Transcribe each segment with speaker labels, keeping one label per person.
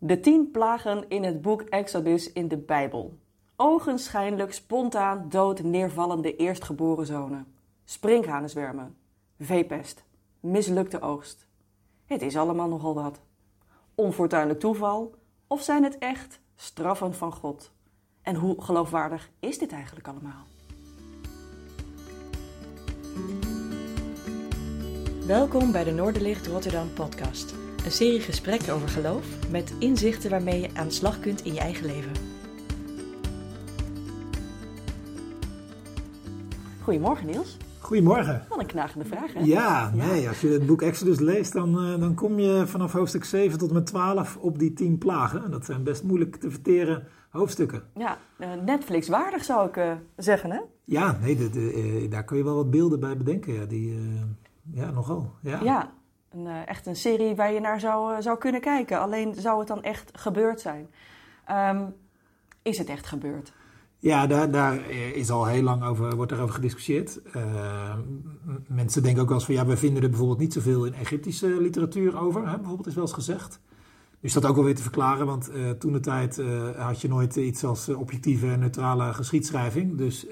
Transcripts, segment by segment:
Speaker 1: De tien plagen in het boek Exodus in de Bijbel. Ogenschijnlijk spontaan dood neervallende eerstgeboren zonen. Sprinkhanenzwermen. Veepest. Mislukte oogst. Het is allemaal nogal wat. Onfortuinlijk toeval? Of zijn het echt straffen van God? En hoe geloofwaardig is dit eigenlijk allemaal? Welkom bij de Noorderlicht Rotterdam podcast. Een serie gesprekken over geloof met inzichten waarmee je aan de slag kunt in je eigen leven. Goedemorgen Niels.
Speaker 2: Goedemorgen.
Speaker 1: Wat een knagende vraag hè?
Speaker 2: Ja, nee, als je het boek Exodus leest, dan, uh, dan kom je vanaf hoofdstuk 7 tot en met 12 op die 10 plagen. En dat zijn best moeilijk te verteren hoofdstukken.
Speaker 1: Ja, uh, Netflix waardig zou ik uh, zeggen hè?
Speaker 2: Ja, nee, daar kun je wel wat beelden bij bedenken. Ja, die, ja nogal. Ja,
Speaker 1: ja een, echt een serie waar je naar zou, zou kunnen kijken. Alleen zou het dan echt gebeurd zijn. Um, is het echt gebeurd?
Speaker 2: Ja, daar, daar, is al heel lang over, wordt erover gediscussieerd. Uh, mensen denken ook wel eens van ja, we vinden er bijvoorbeeld niet zoveel in Egyptische literatuur over. Hè, bijvoorbeeld is wel eens gezegd. Dus dat ook wel weer te verklaren, want uh, toen de tijd had je nooit iets als objectieve en neutrale geschiedschrijving. Dus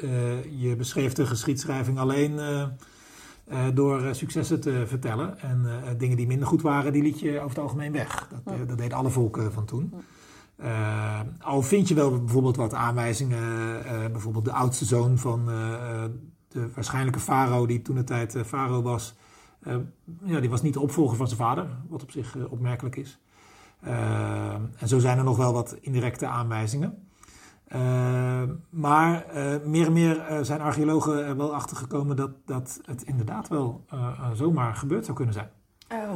Speaker 2: je beschreef de geschiedschrijving alleen door successen te vertellen. En dingen die minder goed waren, die liet je over het algemeen weg. Dat, dat deed alle volken van toen. Al vind je wel bijvoorbeeld wat aanwijzingen, bijvoorbeeld de oudste zoon van de waarschijnlijke farao die toen de tijd farao was, ja, die was niet de opvolger van zijn vader, wat op zich opmerkelijk is. en zo zijn er nog wel wat indirecte aanwijzingen. Maar meer en meer zijn archeologen er wel achter gekomen dat, dat het inderdaad wel zomaar gebeurd zou kunnen zijn.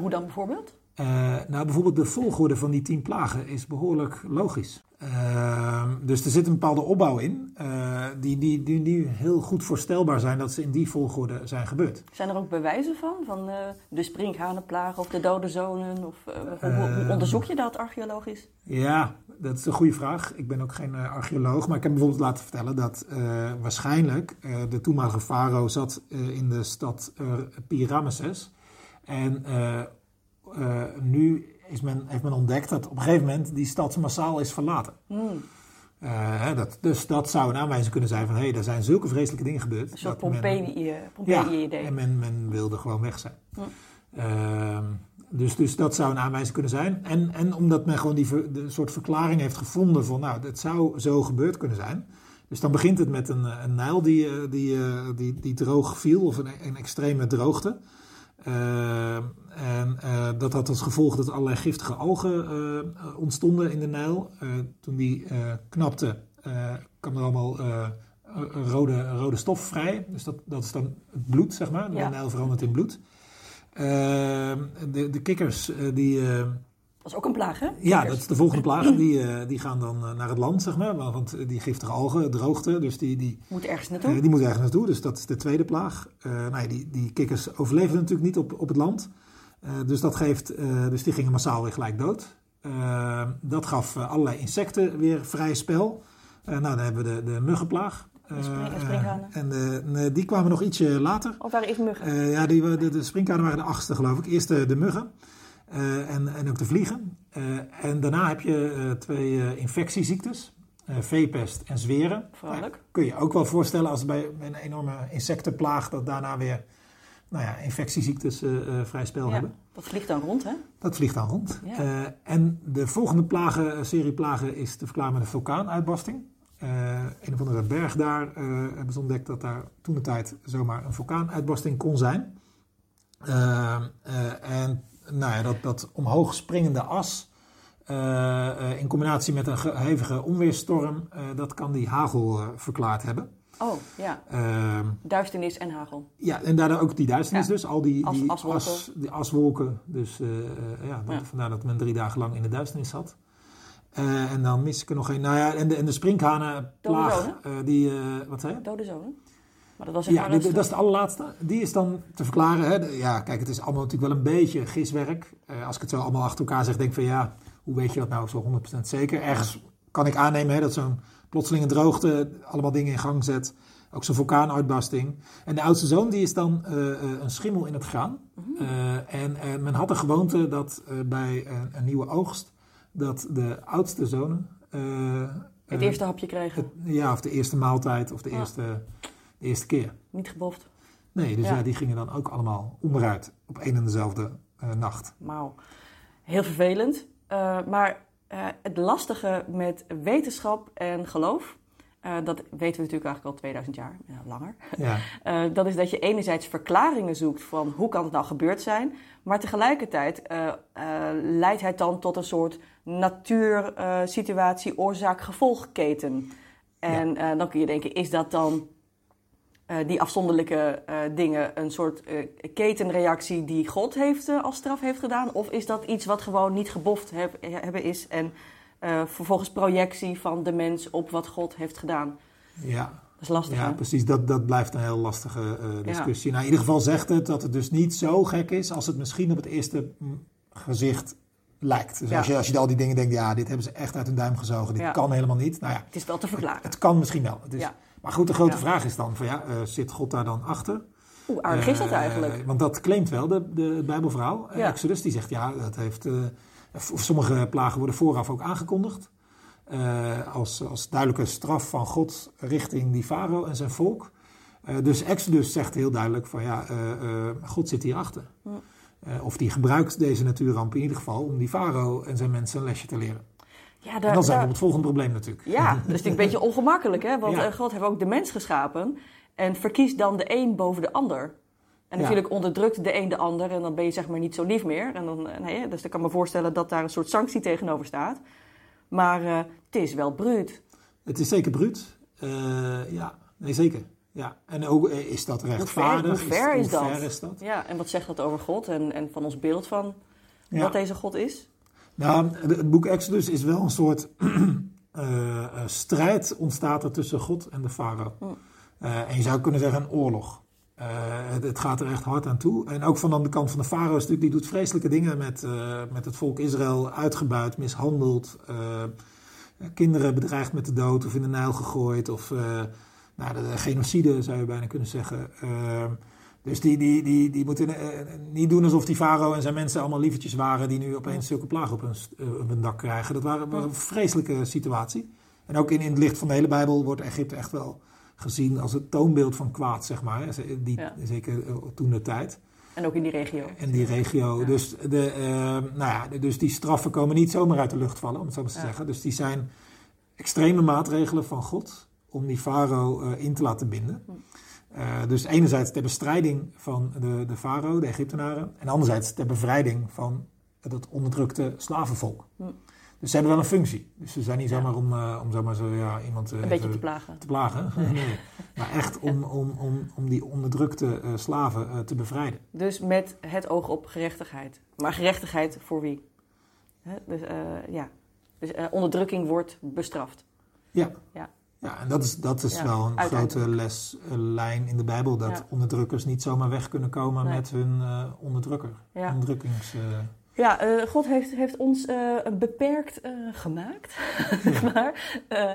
Speaker 1: hoe dan bijvoorbeeld?
Speaker 2: Uh, nou, bijvoorbeeld de volgorde van die tien plagen is behoorlijk logisch. Uh, dus er zit een bepaalde opbouw in, uh, die, die, die, die, heel goed voorstelbaar zijn dat ze in die volgorde zijn gebeurd.
Speaker 1: Zijn er ook bewijzen van, van de sprinkhanenplaag of de dode zonen? Of, hoe, hoe, onderzoek je dat archeologisch?
Speaker 2: Ja, dat is een goede vraag. Ik ben ook geen archeoloog, maar ik heb bijvoorbeeld laten vertellen dat waarschijnlijk de toenmalige farao zat in de stad Pyramesses. En uh, nu is men, heeft men ontdekt dat op een gegeven moment die stad massaal is verlaten. Mm. Uh, dat, dus dat zou een aanwijzing kunnen zijn van hé, hey, er zijn zulke vreselijke dingen gebeurd.
Speaker 1: Een soort Pompeii-idee. Pompeii
Speaker 2: ja, en men, men, wilde gewoon weg zijn. Mm. Uh, dus, dus dat zou een aanwijzing kunnen zijn. En, en omdat men gewoon die de soort verklaring heeft gevonden van nou, het zou zo gebeurd kunnen zijn. Dus dan begint het met een, een Nijl die, die, die, die droog viel, of een, een extreme droogte. Uh, dat had als gevolg dat allerlei giftige algen uh, ontstonden in de Nijl. toen die knapte, kwam er allemaal rode, rode stof vrij. Dus dat, dat is dan het bloed, zeg maar. De ja. Nijl verandert in bloed. de, de kikkers die
Speaker 1: dat is ook een plaag, hè?
Speaker 2: Ja, dat is de volgende plaag. Die, uh, die gaan dan uh, naar het land, zeg maar. Want die giftige algen, droogte, dus die... die
Speaker 1: moet ergens naartoe.
Speaker 2: Uh, die moet ergens naartoe, dus dat is de tweede plaag. nou ja, die, die kikkers overleven natuurlijk niet op, op het land. Dus, dat geeft, dus die gingen massaal weer gelijk dood. dat gaf allerlei insecten weer vrij spel. nou, dan hebben we de, de muggenplaag. en de, die kwamen nog ietsje later.
Speaker 1: Of waren eerst muggen?
Speaker 2: ja, die, de, de springkanen waren de achtste, geloof ik. Eerst de, de muggen. Uh, en, en ook de vliegen. Uh, en daarna heb je uh, twee infectieziektes. veepest en zweren. Kun je ook wel voorstellen als bij een enorme insectenplaag... dat daarna weer nou ja, infectieziektes vrij spel ja, hebben.
Speaker 1: Dat vliegt dan rond, hè?
Speaker 2: Dat vliegt dan rond. Ja. en de volgende plagen, serie plagen is te verklaren met een vulkaanuitbarsting. een of andere berg daar hebben ze ontdekt dat daar toen de tijd zomaar een vulkaanuitbarsting kon zijn. en nou ja, dat, dat omhoog springende as. In combinatie met een hevige onweerstorm, dat kan die hagel verklaard hebben.
Speaker 1: Oh, ja. Ehm, duisternis en hagel.
Speaker 2: Ja, en daardoor ook die duisternis ja. dus. Al die, as, die, aswolken. As, die aswolken. Dus ja, dat, ja, vandaar dat men drie dagen lang in de duisternis zat. en dan mis ik er nog een. Nou ja, en de, en de sprinkhanenplaag. die, wat zei je?
Speaker 1: Dode zonen.
Speaker 2: Maar dat was ja, dat is de allerlaatste. Die is dan te verklaren. Hè. Ja, kijk, het is allemaal natuurlijk wel een beetje giswerk. Uh, als ik het zo allemaal achter elkaar zeg, denk ik van ja, hoe weet je dat nou zo 100% zeker? Ergens kan ik aannemen hè, dat zo'n plotselinge droogte allemaal dingen in gang zet. Ook zo'n vulkaanuitbarsting. En de oudste zoon die is dan uh, een schimmel in het graan. Uh, en men had de gewoonte dat bij een, een, nieuwe oogst dat de oudste zonen... eh,
Speaker 1: Het
Speaker 2: eh,
Speaker 1: eerste hapje
Speaker 2: het- ja, of de eerste maaltijd of de
Speaker 1: Ja.
Speaker 2: eerste, de eerste keer.
Speaker 1: Niet geboft.
Speaker 2: Nee, dus
Speaker 1: Ja.
Speaker 2: ja. die gingen dan ook allemaal onderuit op één en dezelfde eh, nacht.
Speaker 1: Wauw. Heel vervelend. Eh, maar eh, het lastige met wetenschap en geloof, eh, dat weten we natuurlijk eigenlijk al 2000 jaar, ja, langer.
Speaker 2: Ja,
Speaker 1: Eh, dat is dat je enerzijds verklaringen zoekt van hoe kan het nou gebeurd zijn, maar tegelijkertijd leidt het dan tot een soort natuursituatie, oorzaak-gevolgketen. En dan kun je denken, is dat dan eh, die afzonderlijke eh, dingen een soort eh, ketenreactie die God heeft, als straf heeft gedaan? Of is dat iets wat gewoon niet geboft heb- hebben is en vervolgens projectie van de mens op wat God heeft gedaan?
Speaker 2: ja,
Speaker 1: Dat is lastig,
Speaker 2: ja
Speaker 1: hè?
Speaker 2: precies. Dat, dat blijft een heel lastige discussie. Nou, in ieder geval zegt het dat het dus niet zo gek is als het misschien op het eerste mm, gezicht lijkt. Dus
Speaker 1: Ja.
Speaker 2: als, je, als je al die dingen denkt, ja, dit hebben ze echt uit hun duim gezogen. Dit
Speaker 1: Ja.
Speaker 2: kan helemaal niet. Nou ja,
Speaker 1: Het is wel te verklaren.
Speaker 2: het kan misschien wel. Het is,
Speaker 1: Ja.
Speaker 2: Maar goed, de grote
Speaker 1: Ja.
Speaker 2: vraag is dan, van, ja, eh, zit God daar dan achter?
Speaker 1: Hoe aardig is dat
Speaker 2: Eh,
Speaker 1: eigenlijk?
Speaker 2: want dat claimt wel de, de, Bijbelverhaal. Eh,
Speaker 1: Ja.
Speaker 2: Exodus die zegt ja, dat heeft. of sommige plagen worden vooraf ook aangekondigd. als, als duidelijke straf van God richting die farao en zijn volk. Dus Exodus zegt heel duidelijk van ja, God zit hierachter.
Speaker 1: Ja.
Speaker 2: Eh, of die gebruikt deze natuurramp in ieder geval om die farao en zijn mensen een lesje te leren.
Speaker 1: Ja,
Speaker 2: en dan zijn we op het volgende probleem natuurlijk.
Speaker 1: ja, dat is natuurlijk een beetje ongemakkelijk, hè? Want
Speaker 2: Ja.
Speaker 1: eh, God heeft ook de mens geschapen en verkiest dan de een boven de ander. En
Speaker 2: Ja.
Speaker 1: natuurlijk onderdrukt de een de ander en dan ben je zeg maar niet zo lief meer. En dan, eh, nee, dus ik kan me voorstellen dat daar een soort sanctie tegenover staat. Maar eh, het is wel bruut.
Speaker 2: Het is zeker bruut. Ja, nee zeker. Ja. En ook is dat rechtvaardig?
Speaker 1: hoe ver is
Speaker 2: hoe
Speaker 1: dat?
Speaker 2: ver is dat?
Speaker 1: Ja, en wat zegt dat over God en, en van ons beeld van
Speaker 2: Ja.
Speaker 1: wat deze God is?
Speaker 2: Nou, het boek Exodus is wel een soort eh, eh, strijd ontstaat er tussen God en de farao. Eh, en je zou kunnen zeggen een oorlog. Het, het gaat er echt hard aan toe. En ook van de kant van de farao is natuurlijk, die doet vreselijke dingen met, met het volk Israël. Uitgebuit, mishandeld, kinderen bedreigd met de dood of in de Nijl gegooid. Of nou, de, de genocide zou je bijna kunnen zeggen. Dus die, die, die, die moeten eh, niet doen alsof die farao en zijn mensen allemaal lievertjes waren die nu opeens zulke plagen op hun, eh, op hun dak krijgen. Dat waren, was een vreselijke situatie. En ook in, in het licht van de hele Bijbel wordt Egypte echt wel gezien als het toonbeeld van kwaad, zeg maar. Die,
Speaker 1: Ja.
Speaker 2: Zeker eh, toen de tijd.
Speaker 1: En ook in die regio.
Speaker 2: En die regio.
Speaker 1: Ja.
Speaker 2: Dus, de, eh, nou ja, dus die straffen komen niet zomaar uit de lucht vallen, om het zo maar te
Speaker 1: Ja.
Speaker 2: zeggen. Dus die zijn extreme maatregelen van God om die farao eh, in te laten binden. Eh, dus enerzijds ter bestrijding van de, de farao, de Egyptenaren. En anderzijds ter bevrijding van het onderdrukte slavenvolk.
Speaker 1: Hm.
Speaker 2: Dus ze hebben wel een functie. Dus ze zijn niet
Speaker 1: Ja.
Speaker 2: zomaar om, eh, om zomaar zo ja, iemand eh,
Speaker 1: Een beetje te plagen.
Speaker 2: te plagen. Nee. Maar echt om, om, om, om die onderdrukte slaven te bevrijden.
Speaker 1: Dus met het oog op gerechtigheid. Maar gerechtigheid voor wie? Hè? Dus, ja. dus onderdrukking wordt bestraft.
Speaker 2: Ja.
Speaker 1: Ja.
Speaker 2: Ja, en dat is, dat is
Speaker 1: Ja,
Speaker 2: wel een grote leslijn in de Bijbel. Dat
Speaker 1: Ja.
Speaker 2: onderdrukkers niet zomaar weg kunnen komen
Speaker 1: Nee.
Speaker 2: met hun eh, onderdrukker.
Speaker 1: Ja,
Speaker 2: Onderdrukkings... eh,
Speaker 1: ja eh, God heeft, heeft ons eh, beperkt eh, gemaakt. zeg maar. Eh,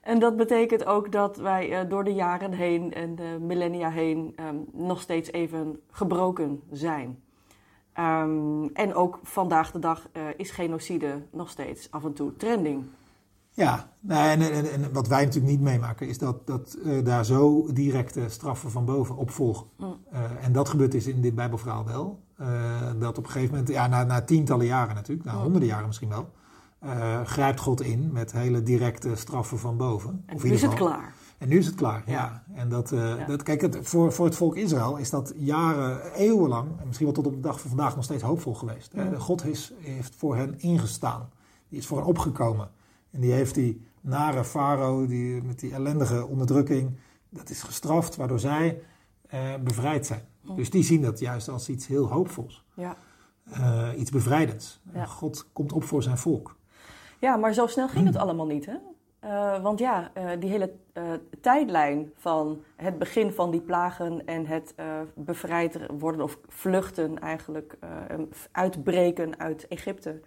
Speaker 1: en dat betekent ook dat wij eh, door de jaren heen en de millennia heen ehm, nog steeds even gebroken zijn. Ehm, en ook vandaag de dag eh, is genocide nog steeds af en toe trending.
Speaker 2: Ja, nou, en, en, en wat wij natuurlijk niet meemaken is dat, dat eh, daar zo directe straffen van boven op volgen.
Speaker 1: Mm.
Speaker 2: Eh, en dat gebeurt dus in dit Bijbelverhaal wel. Eh, dat op een gegeven moment, ja, na, na tientallen jaren natuurlijk, na
Speaker 1: Mm.
Speaker 2: honderden jaren misschien wel, grijpt God in met hele directe straffen van boven.
Speaker 1: En
Speaker 2: Of
Speaker 1: nu is het klaar.
Speaker 2: En nu is het klaar, ja.
Speaker 1: Ja.
Speaker 2: En dat,
Speaker 1: Ja.
Speaker 2: dat kijk, het, voor, voor het volk Israël is dat jaren, eeuwenlang, en misschien wel tot op de dag van vandaag nog steeds hoopvol geweest.
Speaker 1: Ja.
Speaker 2: God is, heeft voor hen ingestaan. Die is voor hen opgekomen. En die heeft die nare farao, die, met die ellendige onderdrukking, dat is gestraft, waardoor zij eh, bevrijd zijn. Dus die zien dat juist als iets heel hoopvols.
Speaker 1: Ja.
Speaker 2: Eh, iets bevrijdends.
Speaker 1: Ja.
Speaker 2: God komt op voor zijn volk.
Speaker 1: Ja, maar zo snel ging het
Speaker 2: Mm.
Speaker 1: allemaal niet, hè? Eh, want ja, die hele tijdlijn van het begin van die plagen en het bevrijd worden of vluchten eigenlijk, en uitbreken uit Egypte.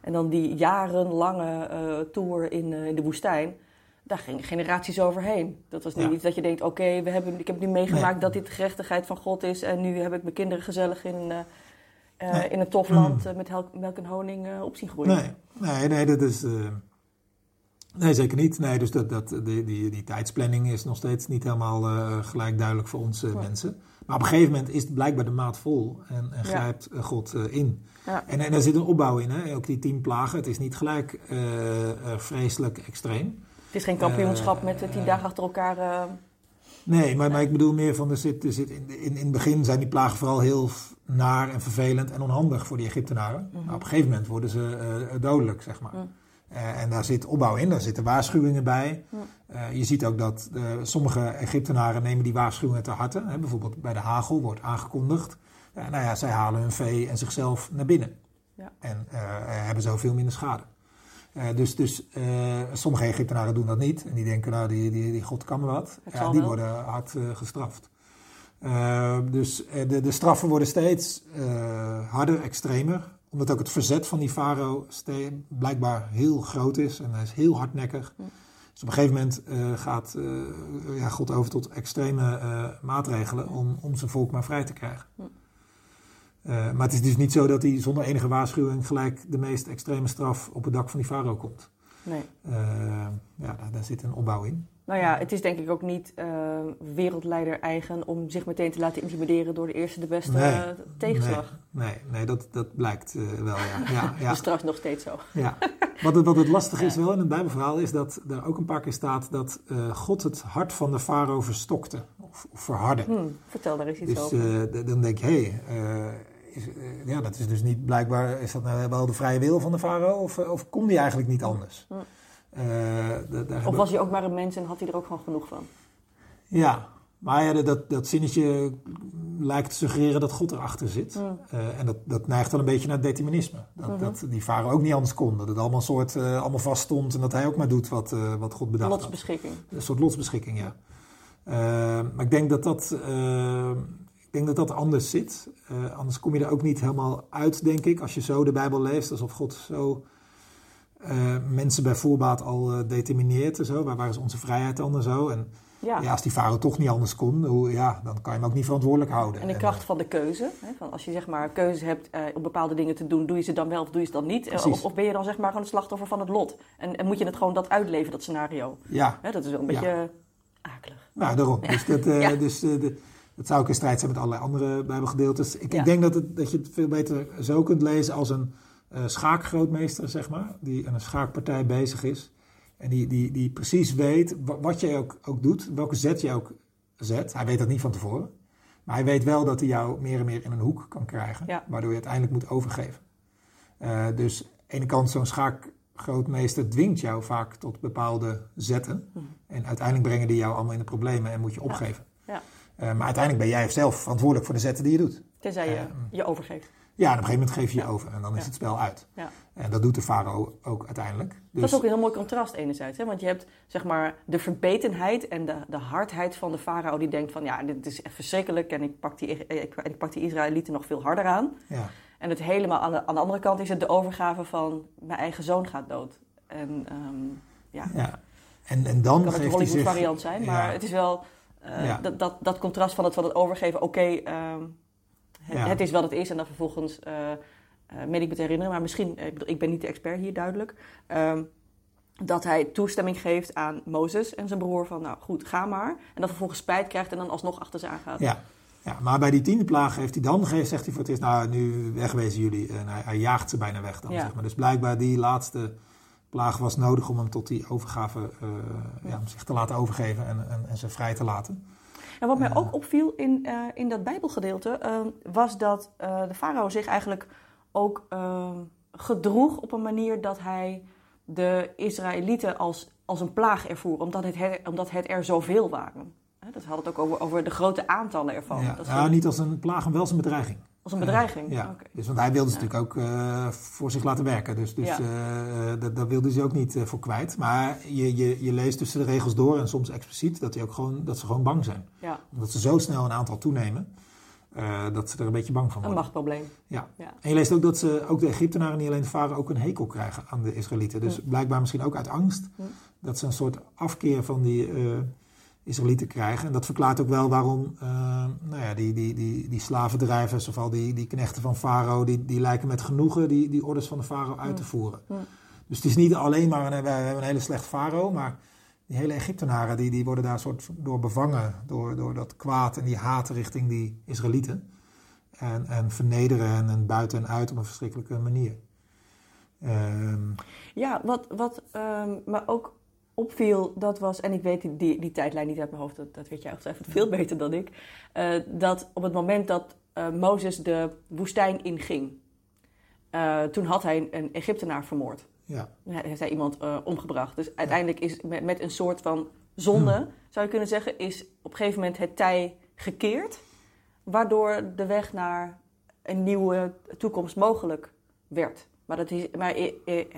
Speaker 1: En dan die jarenlange eh tour in, eh, in de woestijn, daar gingen generaties overheen. Dat was niet
Speaker 2: Ja.
Speaker 1: iets dat je denkt, oké, we hebben, ik heb nu meegemaakt
Speaker 2: Nee.
Speaker 1: dat dit de gerechtigheid van God is en nu heb ik mijn kinderen gezellig in, eh,
Speaker 2: Nee.
Speaker 1: in een tof land eh, met melk en honing op zien groeien.
Speaker 2: Nee, nee, nee, dat is. nee, zeker niet. Nee, dus dat, dat, die, die, die tijdsplanning is nog steeds niet helemaal gelijk duidelijk voor ons
Speaker 1: Ja.
Speaker 2: mensen. Maar op een gegeven moment is het blijkbaar de maat vol en, en grijpt eh, God eh, in.
Speaker 1: Ja.
Speaker 2: En, en er zit een opbouw in, hè? ook die tien plagen. Het is niet gelijk eh, vreselijk extreem.
Speaker 1: Het is geen kampioenschap met tien dagen achter elkaar.
Speaker 2: Nee, maar, maar ik bedoel meer van, er zit, er zit in, in, in het begin zijn die plagen vooral heel naar en vervelend en onhandig voor die Egyptenaren. Maar op een gegeven moment worden ze dodelijk, zeg maar.
Speaker 1: Mhm.
Speaker 2: Eh, en daar zit opbouw in, daar zitten waarschuwingen bij. Eh, je ziet ook dat eh, sommige Egyptenaren nemen die waarschuwingen te harte. Hè, bijvoorbeeld bij de hagel wordt aangekondigd. Nou ja, zij halen hun vee en zichzelf naar binnen.
Speaker 1: Ja.
Speaker 2: En hebben zo veel minder schade. Dus dus sommige Egyptenaren doen dat niet. En die denken, nou, die, die, die God kan me wat. Ja, die worden hard gestraft. Dus de, de straffen worden steeds harder, extremer. Omdat ook het verzet van die farao ste- blijkbaar heel groot is. En hij is heel hardnekkig.
Speaker 1: Ja.
Speaker 2: Dus op een gegeven moment eh, gaat eh, ja, God over tot extreme eh, maatregelen om, om zijn volk maar vrij te krijgen. Maar het is dus niet zo dat hij zonder enige waarschuwing gelijk de meest extreme straf op het dak van die farao komt.
Speaker 1: nee.
Speaker 2: Ja, daar, daar zit een opbouw in.
Speaker 1: Nou ja, het is denk ik ook niet eh, wereldleider eigen om zich meteen te laten intimideren door de eerste de beste
Speaker 2: Nee.
Speaker 1: eh, tegenslag.
Speaker 2: Nee, nee, nee dat, dat blijkt eh, wel, ja. ja, ja.
Speaker 1: Dat is trouwens nog steeds zo.
Speaker 2: Ja. Wat, het, wat het lastige is wel in het Bijbelverhaal is dat er ook een paar keer staat dat God het hart van de farao verstokte of, of verhardde.
Speaker 1: Hm, vertel daar eens iets
Speaker 2: Dus
Speaker 1: over.
Speaker 2: eh, d- dan denk je, hé, hey, is, ja, dat is dus niet blijkbaar, is dat nou wel de vrije wil van de farao of, of kon die eigenlijk niet anders?
Speaker 1: Ja.
Speaker 2: Eh,
Speaker 1: of was hij ook maar een mens en had hij er ook gewoon genoeg van?
Speaker 2: Ja, maar ja, dat, dat zinnetje lijkt te suggereren dat God erachter zit.
Speaker 1: Hm.
Speaker 2: Eh, en dat, dat neigt wel een beetje naar determinisme. Dat,
Speaker 1: Mhm.
Speaker 2: dat die farao ook niet anders kon. Dat het allemaal, soort, eh, allemaal vast stond en dat hij ook maar doet wat, eh, wat God bedacht had.
Speaker 1: Lotsbeschikking.
Speaker 2: Een soort lotsbeschikking, ja. Maar ik denk dat dat, ik denk dat, dat anders zit. Anders kom je er ook niet helemaal uit, denk ik. Als je zo de Bijbel leest, alsof God zo eh, mensen bij voorbaat al eh, determineert en zo. Waar, waar is onze vrijheid dan en zo? En
Speaker 1: Ja.
Speaker 2: ja, als die farao toch niet anders kon, hoe, ja, dan kan je hem ook niet verantwoordelijk houden.
Speaker 1: En de kracht van de keuze. Hè, van als je zeg maar keuze hebt eh, om bepaalde dingen te doen, doe je ze dan wel of doe je ze dan niet? Eh. Of, of ben je dan zeg maar gewoon het slachtoffer van het lot? En, en moet je het gewoon dat uitleven, dat scenario?
Speaker 2: eh, Ja,
Speaker 1: Hè, dat is wel een
Speaker 2: Ja.
Speaker 1: beetje akelig.
Speaker 2: nou daarom. Dus, dat, eh, dus eh, de- dat zou ook in strijd zijn met allerlei andere Bijbelgedeeltes. Ik, ik denk dat, het, dat je het veel beter zo kunt lezen als een eh, schaakgrootmeester, zeg maar. Die aan een schaakpartij bezig is. En die, die, die precies weet wa- wat jij ook, ook doet, welke zet je ook zet. Hij weet dat niet van tevoren. Maar hij weet wel dat hij jou meer en meer in een hoek kan krijgen.
Speaker 1: Ja.
Speaker 2: Waardoor je uiteindelijk moet overgeven. Eh, dus aan de ene kant, zo'n schaakgrootmeester dwingt jou vaak tot bepaalde zetten.
Speaker 1: Mhm.
Speaker 2: En uiteindelijk brengen die jou allemaal in de problemen en moet je opgeven.
Speaker 1: Ja.
Speaker 2: Eh, maar uiteindelijk ben jij zelf verantwoordelijk voor de zetten die je doet.
Speaker 1: Tenzij je
Speaker 2: Eh,
Speaker 1: je overgeeft.
Speaker 2: Ja, en op een gegeven moment geef je je over en dan is het spel uit.
Speaker 1: Ja.
Speaker 2: En dat doet de farao ook uiteindelijk. Dus,
Speaker 1: Dat is ook een heel mooi contrast enerzijds. Hè? Want je hebt zeg maar de verbetenheid en de, de hardheid van de farao die denkt van ja, dit is echt verschrikkelijk en ik pak die, ik, ik pak die Israëlieten nog veel harder aan.
Speaker 2: ja.
Speaker 1: En het helemaal aan de, aan de andere kant is het de overgave van mijn eigen zoon gaat dood. En ehm, ja,
Speaker 2: Ja. En, en dan
Speaker 1: kan het een
Speaker 2: hij
Speaker 1: Hollywood
Speaker 2: zich...
Speaker 1: variant zijn, maar
Speaker 2: Ja.
Speaker 1: het is wel eh,
Speaker 2: Ja.
Speaker 1: dat, dat, dat contrast van het, van het overgeven. Oké, ehm,
Speaker 2: Ja.
Speaker 1: het is wat het is en dan vervolgens, eh meen ik me te herinneren, maar misschien, eh, ik, bedoel, ik ben niet de expert hier duidelijk, ehm, dat hij toestemming geeft aan Mozes en zijn broer van nou goed, ga maar. En dan vervolgens spijt krijgt en dan alsnog achter ze aangaat.
Speaker 2: Ja. ja, maar bij die tiende plaag heeft hij dan, zegt hij voor het eerst, nou nu wegwezen jullie. En hij, hij jaagt ze bijna weg dan,
Speaker 1: Ja.
Speaker 2: zeg maar. Dus blijkbaar die laatste plaag was nodig om hem tot die overgave, ja, om zich te laten overgeven en, en, en ze vrij te laten.
Speaker 1: En wat mij ook opviel in, eh, in dat Bijbelgedeelte, eh, was dat eh, de farao zich eigenlijk ook eh, gedroeg op een manier dat hij de Israëlieten als, als een plaag ervoer, omdat het, her- omdat het er zoveel waren. Dat had het ook over, over de grote aantallen ervan.
Speaker 2: ja,
Speaker 1: Dat
Speaker 2: nou, niet als een plaag, maar wel als een bedreiging.
Speaker 1: Als een bedreiging.
Speaker 2: Ja, dus, want hij wilde ze
Speaker 1: Ja.
Speaker 2: natuurlijk ook eh, voor zich laten werken. Dus, dus
Speaker 1: Ja.
Speaker 2: eh, dat, dat wilde ze ook niet eh, voor kwijt. Maar je, je, je leest tussen de regels door en soms expliciet dat, die ook gewoon, dat ze gewoon bang zijn.
Speaker 1: Ja,
Speaker 2: Omdat ze zo snel een aantal toenemen, dat ze er een beetje bang van
Speaker 1: een
Speaker 2: worden.
Speaker 1: machtprobleem.
Speaker 2: Ja.
Speaker 1: Ja.
Speaker 2: En je leest ook dat ze, ook de Egyptenaren, niet alleen de farao, ook een hekel krijgen aan de Israëlieten. Dus blijkbaar misschien ook uit angst dat ze een soort afkeer van die, Israëlieten krijgen. En dat verklaart ook wel waarom uh, nou ja, die, die, die, die slavendrijvers, of al die, die knechten van Farao, die, die lijken met genoegen die, die orders van de Farao uit te voeren. Ja. Dus het is niet alleen maar, een, we hebben een hele slecht Farao, maar die hele Egyptenaren die, die worden daar soort door bevangen, door, door dat kwaad en die haat richting die Israëlieten. En, en vernederen hen en buiten en uit op een verschrikkelijke manier.
Speaker 1: Um, ja, wat, wat um, me ook opviel, dat was, en ik weet die, die, die tijdlijn niet uit mijn hoofd, dat, dat weet jij ongetwijfeld veel beter dan ik, uh, dat op het moment dat uh, Mozes de woestijn inging, uh, toen had hij een Egyptenaar vermoord. Ja. Heeft hij iemand omgebracht. Dus uiteindelijk is met, met een soort van zonde, hmm. zou je kunnen zeggen, is op een gegeven moment het tij gekeerd, waardoor de weg naar een nieuwe toekomst mogelijk werd. Maar, dat is, maar he, he,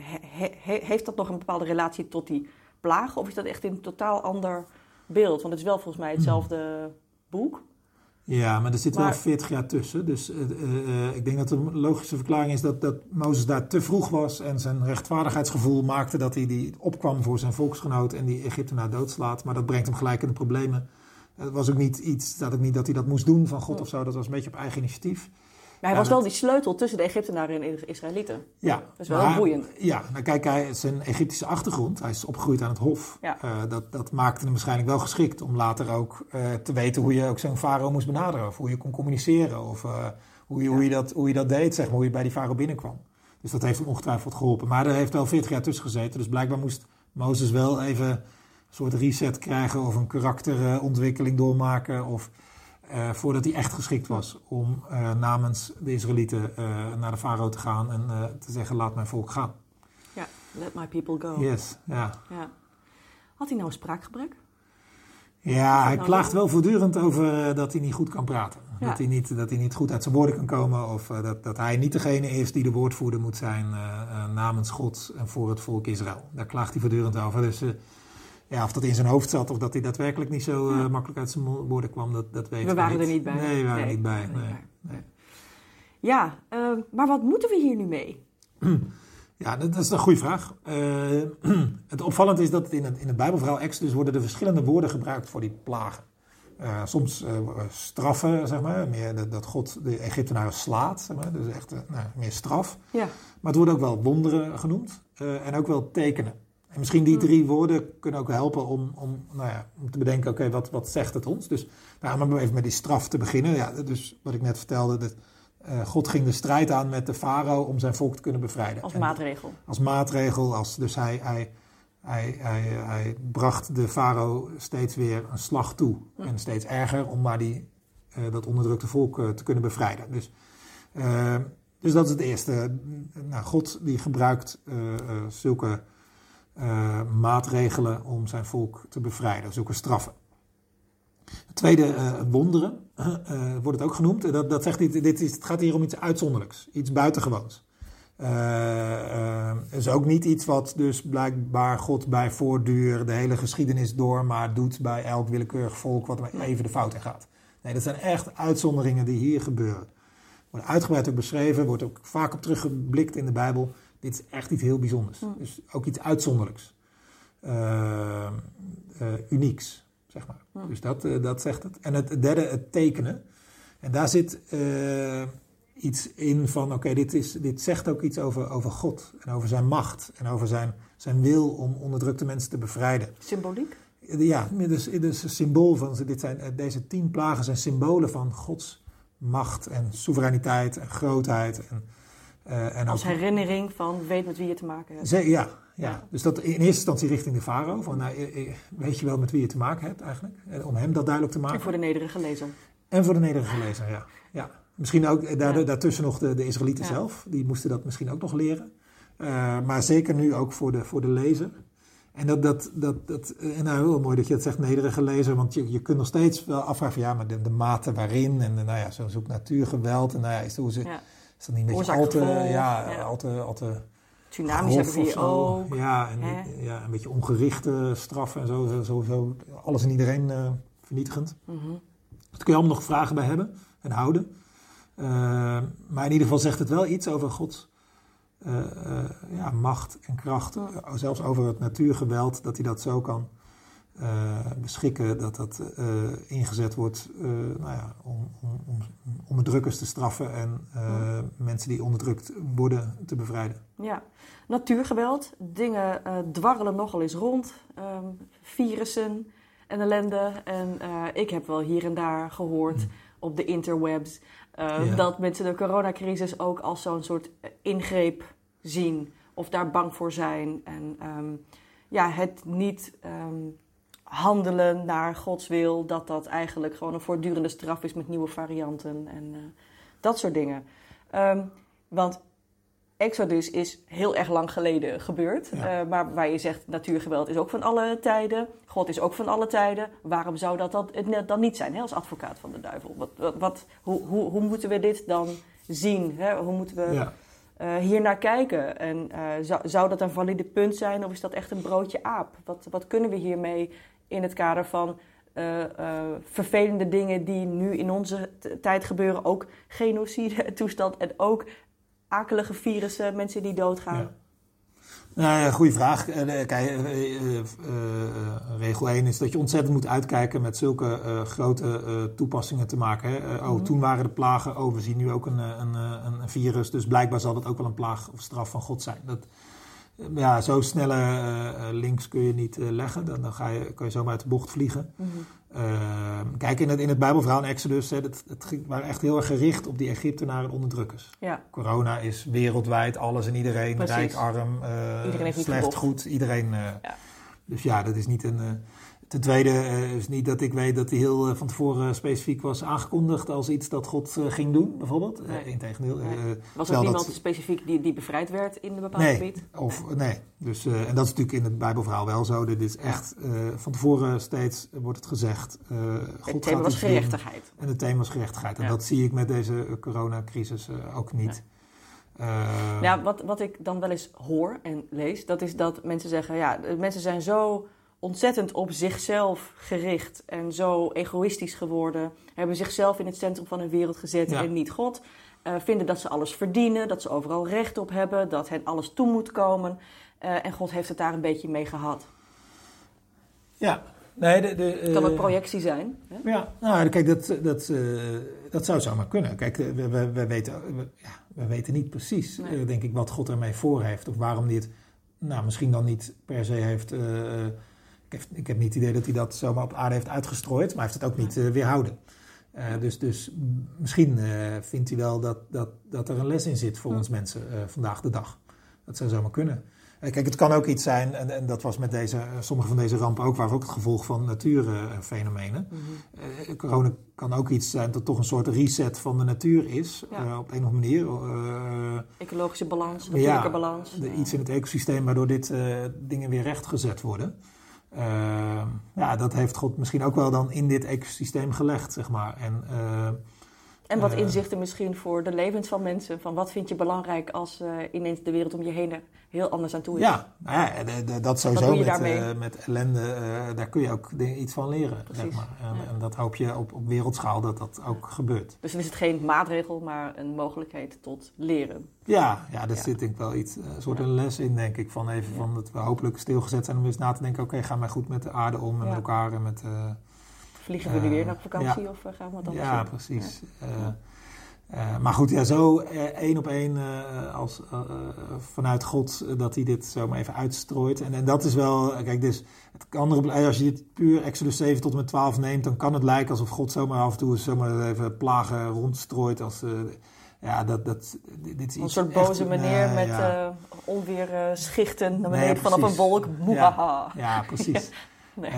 Speaker 1: he, heeft dat nog een bepaalde relatie tot die plagen? Of is dat echt een totaal ander beeld? Want het is wel volgens mij hetzelfde boek.
Speaker 2: Ja, maar er zit wel 40 jaar tussen. Dus uh, uh, ik denk dat de logische verklaring is dat, dat Mozes daar te vroeg was en zijn rechtvaardigheidsgevoel maakte dat hij die opkwam voor zijn volksgenoot en die Egyptenaar doodslaat. Maar dat brengt hem gelijk in de problemen. Het was ook niet iets dat, ook niet dat hij dat moest doen van God of zo. Dat was een beetje op eigen initiatief.
Speaker 1: Maar hij was wel die sleutel tussen de Egyptenaren en de Israëlieten.
Speaker 2: Ja.
Speaker 1: Dat is wel boeiend.
Speaker 2: Ja, nou kijk, hij, zijn Egyptische achtergrond, hij is opgegroeid aan het hof. Ja. Uh, dat, dat maakte hem waarschijnlijk wel geschikt om later ook uh, te weten hoe je ook zo'n farao moest benaderen. Of hoe je kon communiceren. Of uh, hoe, je, ja. hoe, je dat, hoe je dat deed, zeg maar, hoe je bij die farao binnenkwam. Dus dat heeft hem ongetwijfeld geholpen. Maar er heeft wel 40 jaar tussen gezeten. Dus blijkbaar moest Mozes wel even een soort reset krijgen of een karakterontwikkeling doormaken. Of uh, voordat hij echt geschikt was om uh, namens de Israëlieten uh, naar de farao te gaan en te zeggen: laat mijn volk gaan.
Speaker 1: Ja, let my people go.
Speaker 2: Yes, ja. ja.
Speaker 1: Had hij nou een spraakgebrek?
Speaker 2: Ja, hij nou klaagt wel voortdurend over dat hij niet goed kan praten. Ja. Dat, hij niet, dat hij niet goed uit zijn woorden kan komen. Of dat, dat hij niet degene is die de woordvoerder moet zijn namens God en voor het volk Israël. Daar klaagt hij voortdurend over. Dus ja, of dat in zijn hoofd zat of dat hij daadwerkelijk niet zo uh, makkelijk uit zijn woorden kwam, dat, dat weten
Speaker 1: we
Speaker 2: We
Speaker 1: waren er niet bij.
Speaker 2: Nee, we waren nee, niet bij. Nee, nee.
Speaker 1: Ja, uh, maar wat moeten we hier nu mee?
Speaker 2: Ja, dat, is een goede vraag. Uh, het opvallend is dat in het, in het Bijbelverhaal Exodus worden er verschillende woorden gebruikt voor die plagen. Uh, soms uh, straffen, zeg maar, meer dat God de Egyptenaren slaat, zeg maar, dus echt nou, meer straf. Ja. Maar het worden ook wel wonderen genoemd en ook wel tekenen. En misschien die drie woorden kunnen ook helpen om, om, nou ja, om te bedenken, oké, wat, wat zegt het ons? Dus nou, om even met die straf te beginnen. Ja, dus wat ik net vertelde, dat, uh, God ging de strijd aan met de farao om zijn volk te kunnen bevrijden.
Speaker 1: Als en, maatregel.
Speaker 2: Als maatregel, als, dus hij, hij, hij, hij, hij bracht de farao steeds weer een slag toe. En steeds erger om maar die, uh, dat onderdrukte volk uh, te kunnen bevrijden. Dus, dus dat is het eerste. Nou, God die gebruikt zulke uh, maatregelen om zijn volk te bevrijden, zulke straffen. Het tweede, uh, wonderen, uh, wordt het ook genoemd. Dat, dat zegt dit, dit is, het gaat hier om iets uitzonderlijks, iets buitengewoons. Het is ook niet iets wat dus blijkbaar God bij voortduur de hele geschiedenis door, maar doet bij elk willekeurig volk wat er even de fout in gaat. Nee, dat zijn echt uitzonderingen die hier gebeuren. Worden uitgebreid ook beschreven, wordt ook vaak op teruggeblikt in de Bijbel dit is echt iets heel bijzonders. Mm. Dus ook iets uitzonderlijks. Uh, uh, unieks, zeg maar. Mm. Dus dat, uh, dat zegt het. En het derde, het tekenen. En daar zit iets in van, oké, dit dit, dit zegt ook iets over, over God. En over zijn macht. En over zijn, zijn wil om onderdrukte mensen te bevrijden.
Speaker 1: Symboliek?
Speaker 2: Ja, dus, dus een symbool van, dit zijn, deze tien plagen zijn symbolen van Gods macht en soevereiniteit en grootheid en
Speaker 1: uh, en Als herinnering van weet met wie je te maken hebt.
Speaker 2: ja, ja, ja, dus dat in eerste instantie richting de farao. Van, nou, eh, eh, weet je wel met wie je te maken hebt eigenlijk? Om hem dat duidelijk te maken.
Speaker 1: En voor de nederige lezer.
Speaker 2: En voor de nederige lezer, ja. ja. Misschien ook daar, daartussen nog de, de Israëlieten zelf. Die moesten dat misschien ook nog leren. Uh, maar zeker nu ook voor de, voor de lezer. En dat, dat, dat, dat en nou heel mooi dat je het zegt, nederige lezer. Want je, je kunt nog steeds wel afvragen van ja, maar de, de mate waarin. En nou ja, zo'n zoek natuurgeweld. En nou ja, is, hoe ze... Ja is dat niet een beetje al te, ja, ja. Al te, al te
Speaker 1: Tsunamis hebben we hier ook.
Speaker 2: Ja, en, ja, een beetje ongerichte straffen en zo. Sowieso alles en iedereen uh, vernietigend. Mm -hmm. Daar kun je allemaal nog vragen bij hebben en houden. Uh, maar in ieder geval zegt het wel iets over Gods uh, ja, macht en kracht. Zelfs over het natuurgeweld, dat hij dat zo kan beschikken, dat dat ingezet wordt nou ja, om, om, om, om onderdrukkers te straffen en mensen die onderdrukt worden te bevrijden.
Speaker 1: Ja, natuurgeweld, dingen dwarrelen nogal eens rond, ehm, virussen en ellende. En ik heb wel hier en daar gehoord mm. op de interwebs dat mensen de coronacrisis ook als zo'n soort ingreep zien of daar bang voor zijn. En ehm, ja, het niet ehm, handelen naar Gods wil, dat dat eigenlijk gewoon een voortdurende straf is met nieuwe varianten en uh, dat soort dingen. Um, want Exodus is heel erg lang geleden gebeurd. Uh, maar waar je zegt, natuurgeweld is ook van alle tijden. God is ook van alle tijden. Waarom zou dat dan, dan niet zijn hè, als advocaat van de duivel? Wat, wat, wat hoe, hoe, hoe, moeten we dit dan zien? Hè? Hoe moeten we... Ja uh, hier naar kijken? En uh, zou, zou dat een valide punt zijn of is dat echt een broodje aap? Wat, wat kunnen we hiermee in het kader van uh, vervelende dingen die nu in onze tijd gebeuren? Ook genocide toestand en ook akelige virussen, mensen die doodgaan. Ja.
Speaker 2: Nou ja, goede vraag. Eh, kijk, eh, eh, regel 1 is dat je ontzettend moet uitkijken met zulke grote toepassingen te maken. Hè. oh, mhm. toen waren de plagen, oh, we zien nu ook een, een, een, virus, dus blijkbaar zal dat ook wel een plaag of straf van God zijn. Dat, ja, zo snelle links kun je niet leggen, dan, dan ga je, kan je zomaar uit de bocht vliegen. Mm Ehm, kijk, in het, in het Bijbelverhaal in Exodus, hè, het, het waren echt heel erg gericht op die Egyptenaren en onderdrukkers. Ja. Corona is wereldwijd, alles en iedereen, rijk, arm, slecht, goed, iedereen. Ja. Dus ja, dat is niet een... Ten tweede uh, is niet dat ik weet dat hij heel uh, van tevoren specifiek was aangekondigd als iets dat God ging doen, bijvoorbeeld. Nee. Integendeel.
Speaker 1: Nee. was er niemand dat... specifiek die, die bevrijd werd in een bepaald
Speaker 2: nee,
Speaker 1: gebied?
Speaker 2: Of, nee, dus, en dat is natuurlijk in het Bijbelverhaal wel zo. Dit is echt, van tevoren steeds wordt het gezegd.
Speaker 1: God het thema was gerechtigheid.
Speaker 2: Doen, en het thema was gerechtigheid. En dat zie ik met deze coronacrisis ook niet.
Speaker 1: Ja. ja, wat, wat ik dan wel eens hoor en lees, dat is dat mensen zeggen, ja, mensen zijn zo ontzettend op zichzelf gericht en zo egoïstisch geworden. Hebben zichzelf in het centrum van hun wereld gezet en niet God. Uh, vinden dat ze alles verdienen, dat ze overal recht op hebben, dat hen alles toe moet komen. Uh, en God heeft het daar een beetje mee gehad.
Speaker 2: Ja, nee, de, de,
Speaker 1: uh, kan het projectie zijn?
Speaker 2: Hè? Ja, nou, kijk, dat, dat, dat zou zomaar kunnen. Kijk, we, we, we weten, we, ja, we weten niet precies, nee. denk ik, wat God ermee voor heeft. Of waarom hij het, nou, misschien dan niet per se heeft ik heb, ik heb niet het idee dat hij dat zomaar op aarde heeft uitgestrooid, maar hij heeft het ook niet uh, weerhouden. Uh, dus, dus misschien uh, vindt hij wel dat, dat, dat er een les in zit voor ons mensen vandaag de dag. Dat zou zomaar kunnen. kijk, het kan ook iets zijn, en, en dat was met deze, sommige van deze rampen ook, waar ook het gevolg van natuurfenomenen. Mm corona kan ook iets zijn dat toch een soort reset van de natuur is, ja. op een of andere manier.
Speaker 1: Ecologische balans, natuurlijke ja, balans.
Speaker 2: Iets in het ecosysteem waardoor dit dingen weer rechtgezet worden. Uh, ja, dat heeft God misschien ook wel dan in dit ecosysteem gelegd, zeg maar. En, uh,
Speaker 1: en wat uh, inzichten misschien voor de levens van mensen. Van wat vind je belangrijk als uh, ineens de wereld om je heen er heel anders aan toe is.
Speaker 2: Ja, nou ja dat sowieso met, uh, met ellende, daar kun je ook iets van leren. Zeg maar. en, ja. en, dat hoop je op, op wereldschaal dat dat ook gebeurt.
Speaker 1: Dus dan is het geen maatregel, maar een mogelijkheid tot leren.
Speaker 2: Ja, ja daar zit denk ik wel iets, een soort een les in denk ik. Van even van dat we hopelijk stilgezet zijn om eens na te denken. Oké, okay, gaan wij goed met de aarde om en met elkaar en met...
Speaker 1: Vliegen we nu weer naar vakantie of gaan we wat anders
Speaker 2: Ja, precies. Uh, maar goed, ja, zo uh, één op één uh, als, vanuit God dat hij dit zo maar even uitstrooit. En, en dat is wel, kijk, dus het andere, als je dit puur Exodus 7 tot en met 12 neemt, dan kan het lijken alsof God zomaar af en toe zomaar even plagen rondstrooit. Als, ja, dat, dat, dit is
Speaker 1: een soort boze meneer met ja. onweer schichten naar beneden nee, vanaf een wolk.
Speaker 2: Ja, ja, precies. nee.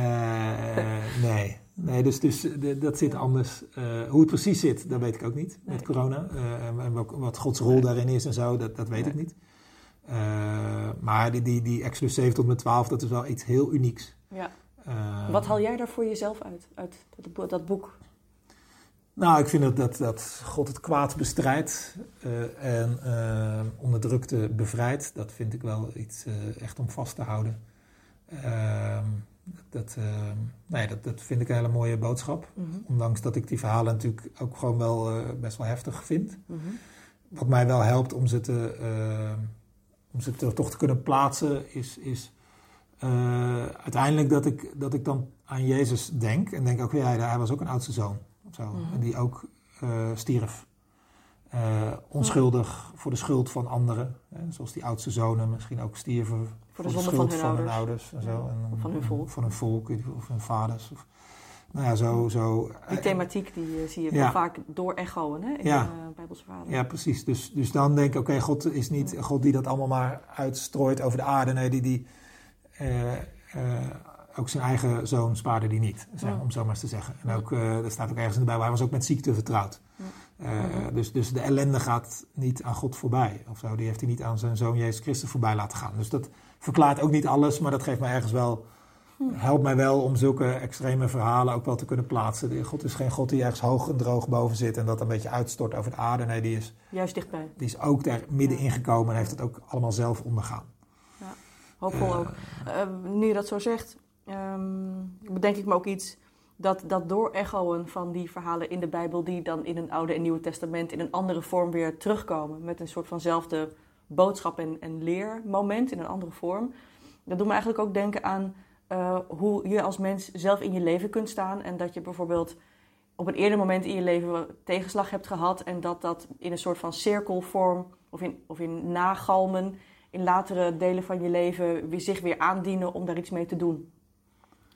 Speaker 2: nee. Nee, dus, dus dat zit anders. Uh, hoe het precies zit, dat weet ik ook niet met corona. Uh, en wat Gods rol daarin is en zo, dat, dat weet nee. ik niet. Uh, maar die, die, die Exodus 7 tot met 12, dat is wel iets heel unieks.
Speaker 1: Ja. wat haal jij daar voor jezelf uit, uit dat, dat boek?
Speaker 2: Nou, ik vind dat, dat, dat God het kwaad bestrijdt en onderdrukte bevrijdt. Dat vind ik wel iets echt om vast te houden. Ehm, dat, uh, nee, dat, dat vind ik een hele mooie boodschap. Mm -hmm. Ondanks dat ik die verhalen natuurlijk ook gewoon wel uh, best wel heftig vind. Mm -hmm. Wat mij wel helpt om ze, te, uh, om ze te, toch te kunnen plaatsen, is, is eh, uiteindelijk dat ik, dat ik dan aan Jezus denk en denk ook, ja, hij was ook een oudste zoon. Of zo,
Speaker 1: Mhm.
Speaker 2: En die ook eh, stierf. Eh, onschuldig voor de schuld van anderen. Hè, zoals die oudste zonen misschien ook stierven
Speaker 1: Voor de zonde van hun
Speaker 2: van hun
Speaker 1: ouders.
Speaker 2: ouders. en zo. En,
Speaker 1: van hun volk.
Speaker 2: Van hun volk of hun vaders. Of, nou ja, zo... zo
Speaker 1: Die
Speaker 2: eh,
Speaker 1: thematiek die eh, zie je
Speaker 2: Ja.
Speaker 1: wel vaak door echoen hè, in
Speaker 2: Ja.
Speaker 1: de uh, Bijbelse verhalen.
Speaker 2: Ja, precies. Dus, dus dan denk ik, oké, God is niet God die dat allemaal maar uitstrooit over de aarde. Nee, die, die eh, eh, ook zijn eigen zoon spaarde die niet, zeg,
Speaker 1: Ja.
Speaker 2: om zo maar eens te zeggen. En ook, eh er staat ook ergens in de Bijbel, hij was ook met ziekte vertrouwd. Eh, dus, dus de ellende gaat niet aan God voorbij. Of zo. Die heeft hij niet aan zijn zoon Jezus Christus voorbij laten gaan. Dus dat verklaart ook niet alles, maar dat geeft mij ergens wel... Helpt mij wel om zulke extreme verhalen ook wel te kunnen plaatsen. God is geen God die ergens hoog en droog boven zit en dat een beetje uitstort over de aarde. Nee, die is
Speaker 1: Juist dichtbij.
Speaker 2: die is ook daar middenin gekomen en heeft het ook allemaal zelf ondergaan.
Speaker 1: Hoopvol
Speaker 2: Eh,
Speaker 1: ook. Eh, nu je dat zo zegt, ehm, bedenk ik me ook iets dat, dat door echoen van die verhalen in de Bijbel, die dan in een Oude en Nieuwe Testament in een andere vorm weer terugkomen, met een soort vanzelfde boodschap en, en leermoment in een andere vorm. Dat doet me eigenlijk ook denken aan eh, hoe je als mens zelf in je leven kunt staan en dat je bijvoorbeeld op een eerder moment in je leven tegenslag hebt gehad en dat dat in een soort van cirkelvorm of in, of in nagalmen in latere delen van je leven weer, zich weer aandienen om daar iets mee te doen.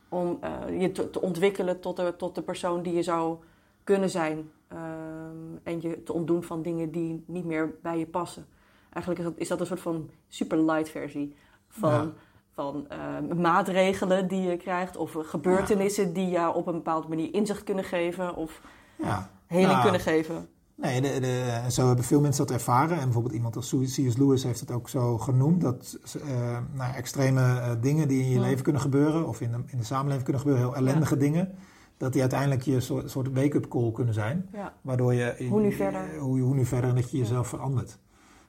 Speaker 1: Om eh, je te, te ontwikkelen tot de, tot de persoon die je zou kunnen zijn. Ehm, en je te ontdoen van dingen die niet meer bij je passen. Eigenlijk is dat, is dat een soort van super light versie van,
Speaker 2: Ja.
Speaker 1: van eh, maatregelen die je krijgt. Of gebeurtenissen die jou op een bepaalde manier inzicht kunnen geven. Of
Speaker 2: Ja.
Speaker 1: heling
Speaker 2: Nou,
Speaker 1: kunnen geven.
Speaker 2: Nee, de, de, zo hebben veel mensen dat ervaren. En bijvoorbeeld iemand als C.S. Lewis heeft het ook zo genoemd. Dat eh, nou, extreme eh, dingen die in je leven kunnen gebeuren, of in de, in de samenleving kunnen gebeuren, heel ellendige dingen. Dat die uiteindelijk je soort, wake-up call kunnen zijn.
Speaker 1: Ja,
Speaker 2: Waardoor je...
Speaker 1: Hoe nu verder?
Speaker 2: Hoe, hoe nu verder en dat je
Speaker 1: Ja.
Speaker 2: jezelf verandert.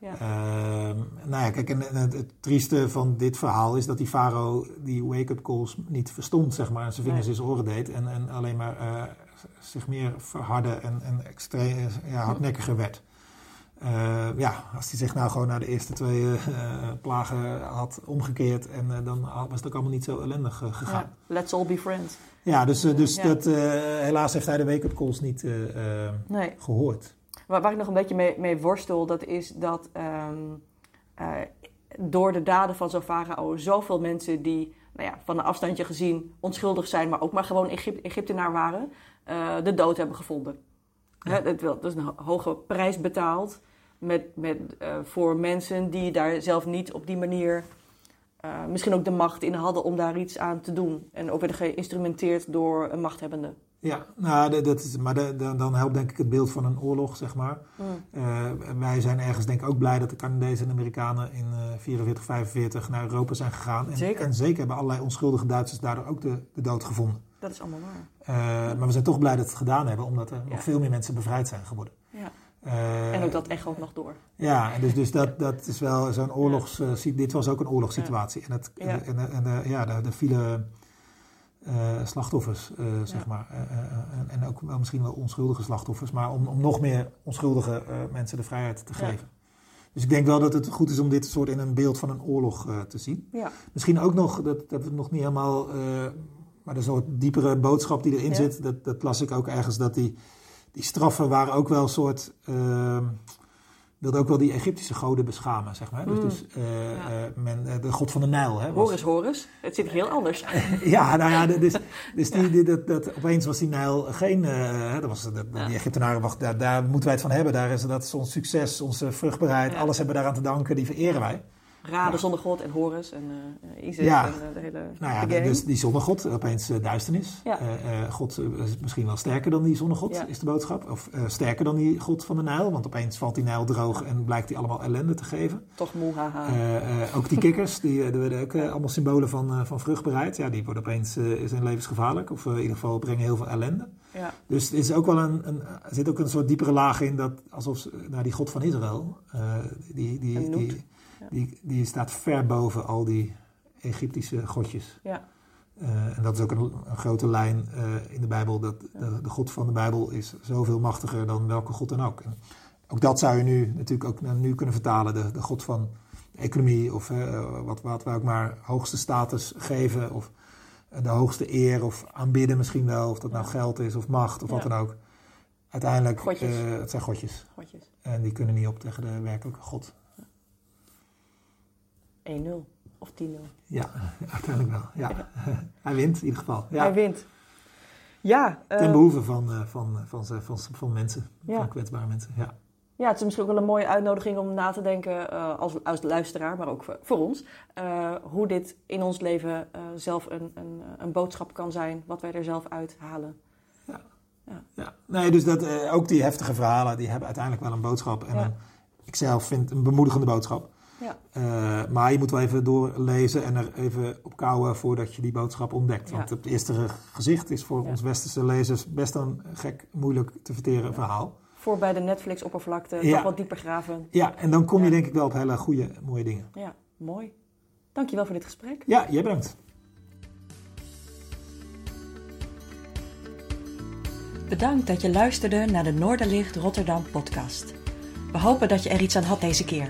Speaker 1: Ja.
Speaker 2: Ehm, nou ja, kijk, en, en het, het trieste van dit verhaal is dat die farao die wake-up calls niet verstond, zeg maar. En zijn vingers
Speaker 1: Nee.
Speaker 2: in zijn oren deed en, en alleen maar eh, zich meer verhardde en, en extreem, ja, hardnekkiger werd. Eh, ja, als hij zich nou gewoon naar de eerste twee eh, plagen had omgekeerd en eh, dan was het ook allemaal niet zo ellendig eh, gegaan.
Speaker 1: Ja, Let's all be friends.
Speaker 2: Ja, dus, eh, dus
Speaker 1: Ja.
Speaker 2: dat, eh, helaas heeft hij de wake-up calls niet eh, eh,
Speaker 1: Nee.
Speaker 2: gehoord.
Speaker 1: Waar, waar ik nog een beetje mee, mee worstel, dat is dat ehm, eh, door de daden van zo'n farao zoveel mensen die nou ja, van een afstandje gezien onschuldig zijn, maar ook maar gewoon Egyp- Egyptenaar waren, eh, de dood hebben gevonden.
Speaker 2: Ja.
Speaker 1: Hè, dat, wel, dat is een ho- hoge prijs betaald met, met, eh, voor mensen die daar zelf niet op die manier misschien ook de macht in hadden om daar iets aan te doen. En ook werden geïnstrumenteerd door een machthebbende.
Speaker 2: Ja, nou, dat is, maar de, de- dan helpt denk ik het beeld van een oorlog, zeg maar. Eh, wij zijn ergens denk ik ook blij dat de Canadezen en Amerikanen in eh 44, 45 naar Europa zijn gegaan. En
Speaker 1: Zeker.
Speaker 2: en zeker hebben allerlei onschuldige Duitsers daardoor ook de, de dood gevonden.
Speaker 1: Dat is allemaal waar.
Speaker 2: Eh, maar we zijn toch blij dat we het gedaan hebben, omdat er
Speaker 1: Ja.
Speaker 2: nog veel meer mensen bevrijd zijn geworden.
Speaker 1: Ja.
Speaker 2: Eh,
Speaker 1: En ook dat echo nog door.
Speaker 2: Ja, en dus, dus dat, dat is wel zo'n oorlogs... dit was ook een oorlogssituatie. En, het, en, en, en, ja, er vielen slachtoffers, eh, zeg maar. Eh, eh, en, ook wel misschien wel onschuldige slachtoffers. Maar om, om nog meer onschuldige eh, mensen de vrijheid te
Speaker 1: Ja.
Speaker 2: geven. Dus ik denk wel dat het goed is om dit soort in een beeld van een oorlog eh, te zien.
Speaker 1: Ja.
Speaker 2: Misschien ook nog, dat, dat hebben we nog niet helemaal... eh, maar er is nog een diepere boodschap die erin
Speaker 1: Ja.
Speaker 2: zit. Dat, dat las ik ook ergens, dat die, die straffen waren ook wel een soort... eh, wilde ook wel die Egyptische goden beschamen, zeg maar. Dus,
Speaker 1: Mm.
Speaker 2: dus eh,
Speaker 1: Ja.
Speaker 2: eh, men, eh, de god van de Nijl. Hè, was-
Speaker 1: Horus, Horus. Het zit heel anders.
Speaker 2: ja, nou ja, dus, dus die, die- dat, dat, opeens was die Nijl geen... hè, dat was, dat,
Speaker 1: Ja.
Speaker 2: Die Egyptenaren, wacht, daar, daar moeten wij het van hebben. Daar is, dat is ons succes, onze vruchtbaarheid. Alles hebben we daaraan te danken, die vereren wij.
Speaker 1: Raden
Speaker 2: Ja.
Speaker 1: zonder God en Horus en eh Isis
Speaker 2: Ja.
Speaker 1: en eh, de hele
Speaker 2: Nou ja,
Speaker 1: de
Speaker 2: dus die zonnegod, opeens eh, duisternis.
Speaker 1: Ja.
Speaker 2: Eh, eh, God is misschien wel sterker dan die zonnegod, is de boodschap. Of sterker dan die god van de Nijl, want opeens valt die Nijl droog en blijkt hij allemaal ellende te geven.
Speaker 1: Toch moe, haha.
Speaker 2: Ook die kikkers, die er werden ook allemaal symbolen van, van vruchtbaarheid. Ja, die worden opeens zijn levensgevaarlijk, of in ieder geval brengen heel veel ellende.
Speaker 1: ja.
Speaker 2: Dus er is ook wel een, een, er zit ook een soort diepere laag in dat alsof nou, die God van Israël, die, die, die. Die, die staat ver boven al die Egyptische godjes.
Speaker 1: Ja.
Speaker 2: Eh, en dat is ook een, een grote lijn eh, in de Bijbel. Dat de, de God van de Bijbel is zoveel machtiger dan welke God dan ook. En ook dat zou je nu natuurlijk ook naar nu kunnen vertalen. De, de God van economie of eh, wat, wat we ook maar hoogste status geven of de hoogste eer of aanbidden misschien wel, of dat nou geld is of macht of wat dan ook. Uiteindelijk,
Speaker 1: Godjes.
Speaker 2: het zijn godjes.
Speaker 1: Godjes.
Speaker 2: En die kunnen niet op tegen de werkelijke God.
Speaker 1: 1-0 of 10-0.
Speaker 2: Ja, uiteindelijk wel. Ja. Hij wint in ieder geval. Ja.
Speaker 1: Hij wint. Ja, eh,
Speaker 2: Ten behoeve van, eh, van, van, van, van, van mensen,
Speaker 1: Ja.
Speaker 2: van kwetsbare mensen. Ja.
Speaker 1: ja, het is misschien ook wel een mooie uitnodiging om na te denken eh, als, als luisteraar, maar ook voor, voor ons. eh, hoe dit in ons leven eh, zelf een, een, een boodschap kan zijn, wat wij er zelf uithalen.
Speaker 2: Ja, nee, dus dat, eh, ook die heftige verhalen, die hebben uiteindelijk wel een boodschap. En
Speaker 1: Ja.
Speaker 2: een, ik zelf vind een bemoedigende boodschap.
Speaker 1: Ja.
Speaker 2: Eh, maar je moet wel even doorlezen en er even op kouwen voordat je die boodschap ontdekt.
Speaker 1: Ja.
Speaker 2: Want het eerste gezicht is voor
Speaker 1: Ja.
Speaker 2: ons westerse lezers best een gek, moeilijk te verteren verhaal.
Speaker 1: Voor bij de Netflix-oppervlakte
Speaker 2: Ja.
Speaker 1: toch wat dieper graven.
Speaker 2: Ja, en dan kom je
Speaker 1: Ja.
Speaker 2: denk ik wel op hele goede, mooie dingen.
Speaker 1: Ja, mooi. Dankjewel voor dit gesprek.
Speaker 2: Ja, jij bedankt.
Speaker 3: Bedankt dat je luisterde naar de Noorderlicht Rotterdam podcast. We hopen dat je er iets aan had deze keer.